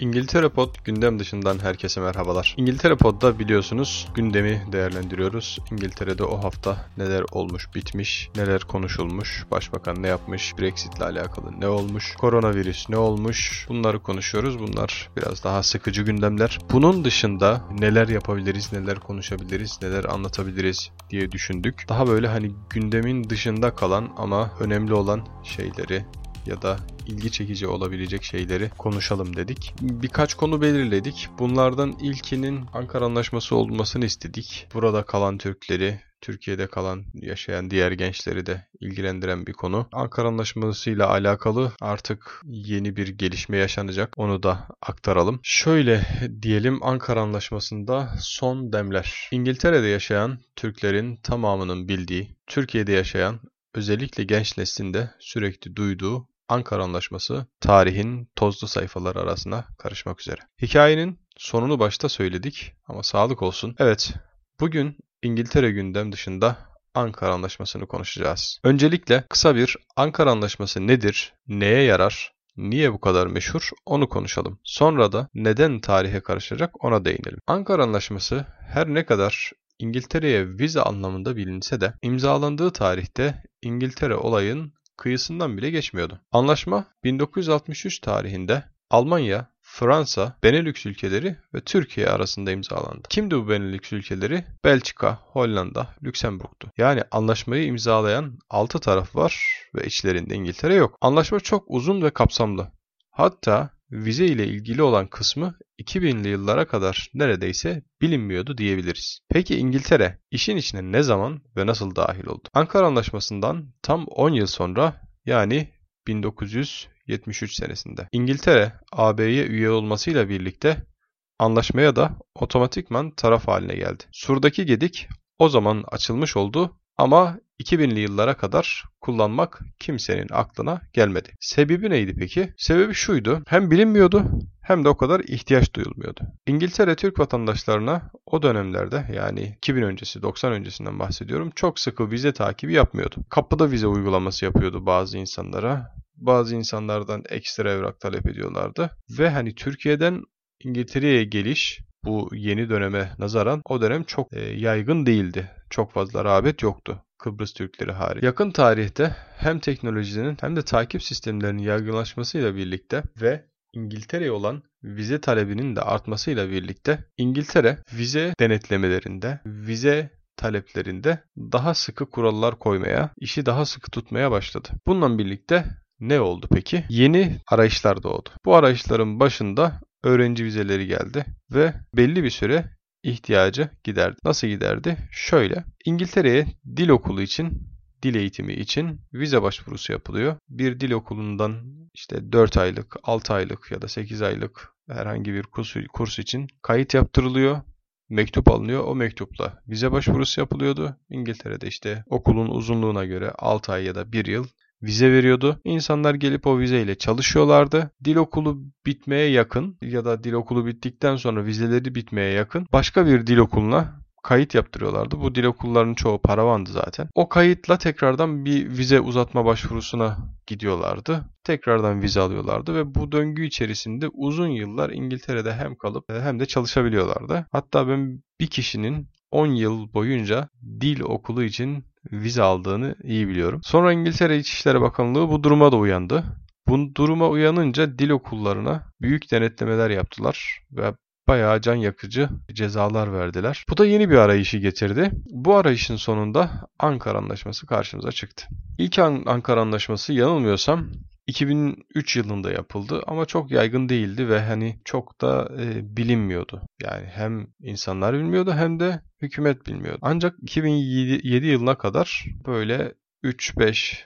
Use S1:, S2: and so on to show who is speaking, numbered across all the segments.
S1: İngiltere Pod gündem dışından herkese merhabalar. İngiltere Pod'da biliyorsunuz gündemi değerlendiriyoruz. İngiltere'de o hafta neler olmuş bitmiş, neler konuşulmuş, başbakan ne yapmış, Brexit ile alakalı ne olmuş, koronavirüs ne olmuş bunları konuşuyoruz. Bunlar biraz daha sıkıcı gündemler. Bunun dışında neler yapabiliriz, neler konuşabiliriz, neler anlatabiliriz diye düşündük. Daha böyle hani gündemin dışında kalan ama önemli olan şeyleri ya da ilgi çekici olabilecek şeyleri konuşalım dedik. Birkaç konu belirledik. Bunlardan ilkinin Ankara Anlaşması olmasını istedik. Burada kalan Türkleri, Türkiye'de kalan yaşayan diğer gençleri de ilgilendiren bir konu. Ankara Anlaşması ile alakalı artık yeni bir gelişme yaşanacak. Onu da aktaralım. Şöyle diyelim Ankara Anlaşması'nda son demler. İngiltere'de yaşayan Türklerin tamamının bildiği, Türkiye'de yaşayan özellikle genç neslinde sürekli duyduğu Ankara Anlaşması tarihin tozlu sayfaları arasına karışmak üzere. Hikayenin sonunu başta söyledik ama sağlık olsun. Evet, bugün İngiltere gündem dışında Ankara Anlaşması'nı konuşacağız. Öncelikle kısa bir Ankara Anlaşması nedir, neye yarar, niye bu kadar meşhur onu konuşalım. Sonra da neden tarihe karışacak ona değinelim. Ankara Anlaşması her ne kadar İngiltere'ye vize anlamında bilinse de imzalandığı tarihte İngiltere olayın kıyısından bile geçmiyordu. Anlaşma 1963 tarihinde Almanya, Fransa, Benelux ülkeleri ve Türkiye arasında imzalandı. Kimdi bu Benelux ülkeleri? Belçika, Hollanda, Lüksemburg'tu. Yani anlaşmayı imzalayan 6 taraf var ve içlerinde İngiltere yok. Anlaşma çok uzun ve kapsamlı. Hatta vize ile ilgili olan kısmı 2000'li yıllara kadar neredeyse bilinmiyordu diyebiliriz. Peki İngiltere işin içine ne zaman ve nasıl dahil oldu? Ankara Anlaşması'ndan tam 10 yıl sonra yani 1973 senesinde İngiltere AB'ye üye olmasıyla birlikte anlaşmaya da otomatikman taraf haline geldi. Surdaki gedik o zaman açılmış oldu ama 2000'li yıllara kadar kullanmak kimsenin aklına gelmedi. Sebebi neydi peki? Sebebi şuydu. Hem bilinmiyordu hem de o kadar ihtiyaç duyulmuyordu. İngiltere Türk vatandaşlarına o dönemlerde yani 2000 öncesi 90 öncesinden bahsediyorum çok sıkı vize takibi yapmıyordu. Kapıda vize uygulaması yapıyordu bazı insanlara. Bazı insanlardan ekstra evrak talep ediyorlardı. Ve hani Türkiye'den İngiltere'ye geliş bu yeni döneme nazaran o dönem çok e, yaygın değildi. Çok fazla rağbet yoktu. Kıbrıs Türkleri hariç. Yakın tarihte hem teknolojinin hem de takip sistemlerinin yaygınlaşmasıyla birlikte ve İngiltere'ye olan vize talebinin de artmasıyla birlikte İngiltere vize denetlemelerinde, vize taleplerinde daha sıkı kurallar koymaya, işi daha sıkı tutmaya başladı. Bununla birlikte ne oldu peki? Yeni arayışlar doğdu. Bu arayışların başında öğrenci vizeleri geldi ve belli bir süre ihtiyacı giderdi. Nasıl giderdi? Şöyle, İngiltere'ye dil okulu için, dil eğitimi için vize başvurusu yapılıyor. Bir dil okulundan işte 4 aylık, 6 aylık ya da 8 aylık herhangi bir kurs, kurs için kayıt yaptırılıyor mektup alınıyor. O mektupla vize başvurusu yapılıyordu. İngiltere'de işte okulun uzunluğuna göre 6 ay ya da 1 yıl vize veriyordu. İnsanlar gelip o vizeyle çalışıyorlardı. Dil okulu bitmeye yakın ya da dil okulu bittikten sonra vizeleri bitmeye yakın başka bir dil okuluna kayıt yaptırıyorlardı. Bu dil okullarının çoğu paravandı zaten. O kayıtla tekrardan bir vize uzatma başvurusuna gidiyorlardı. Tekrardan vize alıyorlardı ve bu döngü içerisinde uzun yıllar İngiltere'de hem kalıp hem de çalışabiliyorlardı. Hatta ben bir kişinin 10 yıl boyunca dil okulu için vize aldığını iyi biliyorum. Sonra İngiltere İçişleri Bakanlığı bu duruma da uyandı. Bu duruma uyanınca dil okullarına büyük denetlemeler yaptılar ve bayağı can yakıcı cezalar verdiler. Bu da yeni bir arayışı getirdi. Bu arayışın sonunda Ankara Anlaşması karşımıza çıktı. İlk Ankara Anlaşması yanılmıyorsam 2003 yılında yapıldı ama çok yaygın değildi ve hani çok da e, bilinmiyordu. Yani hem insanlar bilmiyordu hem de hükümet bilmiyordu. Ancak 2007 yılına kadar böyle 3-5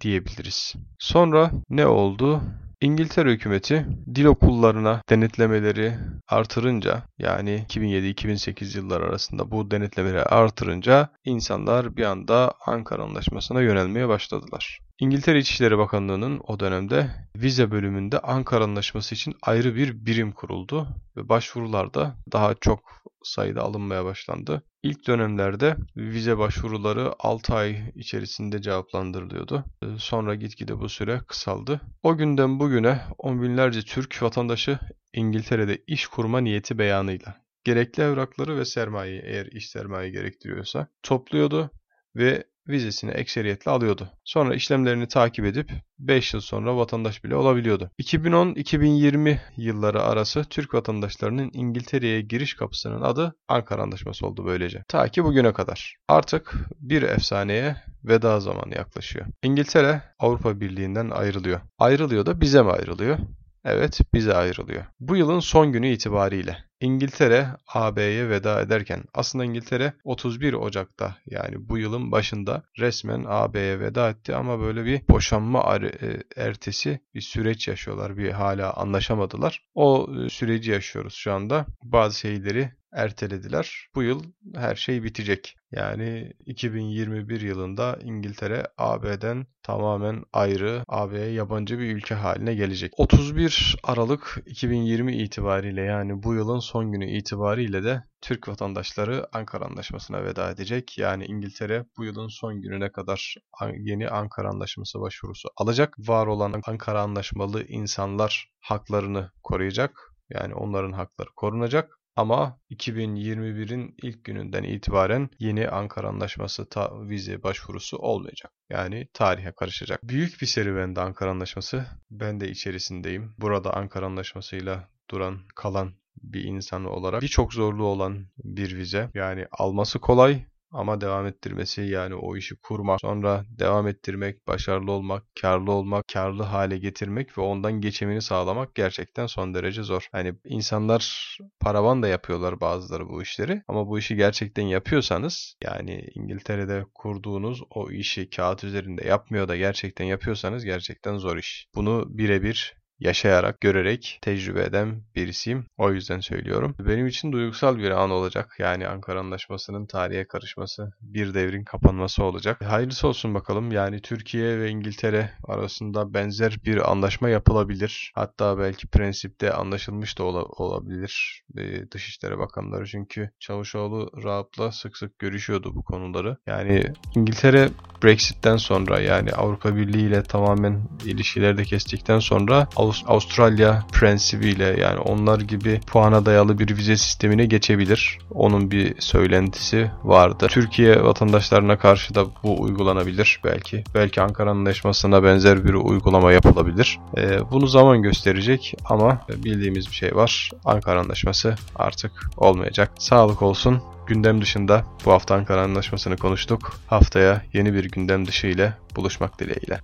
S1: diyebiliriz. Sonra ne oldu? İngiltere hükümeti dil okullarına denetlemeleri artırınca yani 2007-2008 yıllar arasında bu denetlemeleri artırınca insanlar bir anda Ankara Anlaşması'na yönelmeye başladılar. İngiltere İçişleri Bakanlığı'nın o dönemde vize bölümünde Ankara Anlaşması için ayrı bir birim kuruldu ve başvurular da daha çok sayıda alınmaya başlandı. İlk dönemlerde vize başvuruları 6 ay içerisinde cevaplandırılıyordu. Sonra gitgide bu süre kısaldı. O günden bugüne on binlerce Türk vatandaşı İngiltere'de iş kurma niyeti beyanıyla gerekli evrakları ve sermayeyi eğer iş sermaye gerektiriyorsa topluyordu ve vizesini ekseriyetle alıyordu. Sonra işlemlerini takip edip 5 yıl sonra vatandaş bile olabiliyordu. 2010-2020 yılları arası Türk vatandaşlarının İngiltere'ye giriş kapısının adı Ankara Anlaşması oldu böylece. Ta ki bugüne kadar. Artık bir efsaneye veda zamanı yaklaşıyor. İngiltere Avrupa Birliği'nden ayrılıyor. Ayrılıyor da bize mi ayrılıyor? Evet, bize ayrılıyor. Bu yılın son günü itibariyle İngiltere AB'ye veda ederken aslında İngiltere 31 Ocak'ta yani bu yılın başında resmen AB'ye veda etti ama böyle bir boşanma e, ertesi bir süreç yaşıyorlar. Bir hala anlaşamadılar. O e, süreci yaşıyoruz şu anda. Bazı şeyleri ertelediler. Bu yıl her şey bitecek. Yani 2021 yılında İngiltere AB'den tamamen ayrı, AB'ye yabancı bir ülke haline gelecek. 31 Aralık 2020 itibariyle yani bu yılın son günü itibariyle de Türk vatandaşları Ankara Anlaşması'na veda edecek. Yani İngiltere bu yılın son gününe kadar yeni Ankara Anlaşması başvurusu alacak. Var olan Ankara Anlaşmalı insanlar haklarını koruyacak. Yani onların hakları korunacak. Ama 2021'in ilk gününden itibaren yeni Ankara Anlaşması vize başvurusu olmayacak. Yani tarihe karışacak. Büyük bir serüvendi Ankara Anlaşması. Ben de içerisindeyim. Burada Ankara Anlaşması'yla duran, kalan bir insan olarak birçok zorluğu olan bir vize. Yani alması kolay ama devam ettirmesi yani o işi kurmak, sonra devam ettirmek, başarılı olmak, karlı olmak, karlı hale getirmek ve ondan geçimini sağlamak gerçekten son derece zor. Hani insanlar paravan da yapıyorlar bazıları bu işleri ama bu işi gerçekten yapıyorsanız yani İngiltere'de kurduğunuz o işi kağıt üzerinde yapmıyor da gerçekten yapıyorsanız gerçekten zor iş. Bunu birebir yaşayarak, görerek tecrübe eden birisiyim. O yüzden söylüyorum. Benim için duygusal bir an olacak. Yani Ankara Anlaşması'nın tarihe karışması, bir devrin kapanması olacak. Hayırlısı olsun bakalım. Yani Türkiye ve İngiltere arasında benzer bir anlaşma yapılabilir. Hatta belki prensipte anlaşılmış da olabilir ee, Dışişleri Bakanları. Çünkü Çavuşoğlu Rahat'la sık sık görüşüyordu bu konuları. Yani İngiltere Brexit'ten sonra yani Avrupa Birliği ile tamamen ilişkileri de kestikten sonra Avustralya prensibiyle yani onlar gibi puana dayalı bir vize sistemine geçebilir. Onun bir söylentisi vardı. Türkiye vatandaşlarına karşı da bu uygulanabilir belki. Belki Ankara Anlaşması'na benzer bir uygulama yapılabilir. Ee, bunu zaman gösterecek ama bildiğimiz bir şey var. Ankara Anlaşması artık olmayacak. Sağlık olsun. Gündem dışında bu hafta Ankara Anlaşması'nı konuştuk. Haftaya yeni bir gündem dışı ile buluşmak dileğiyle.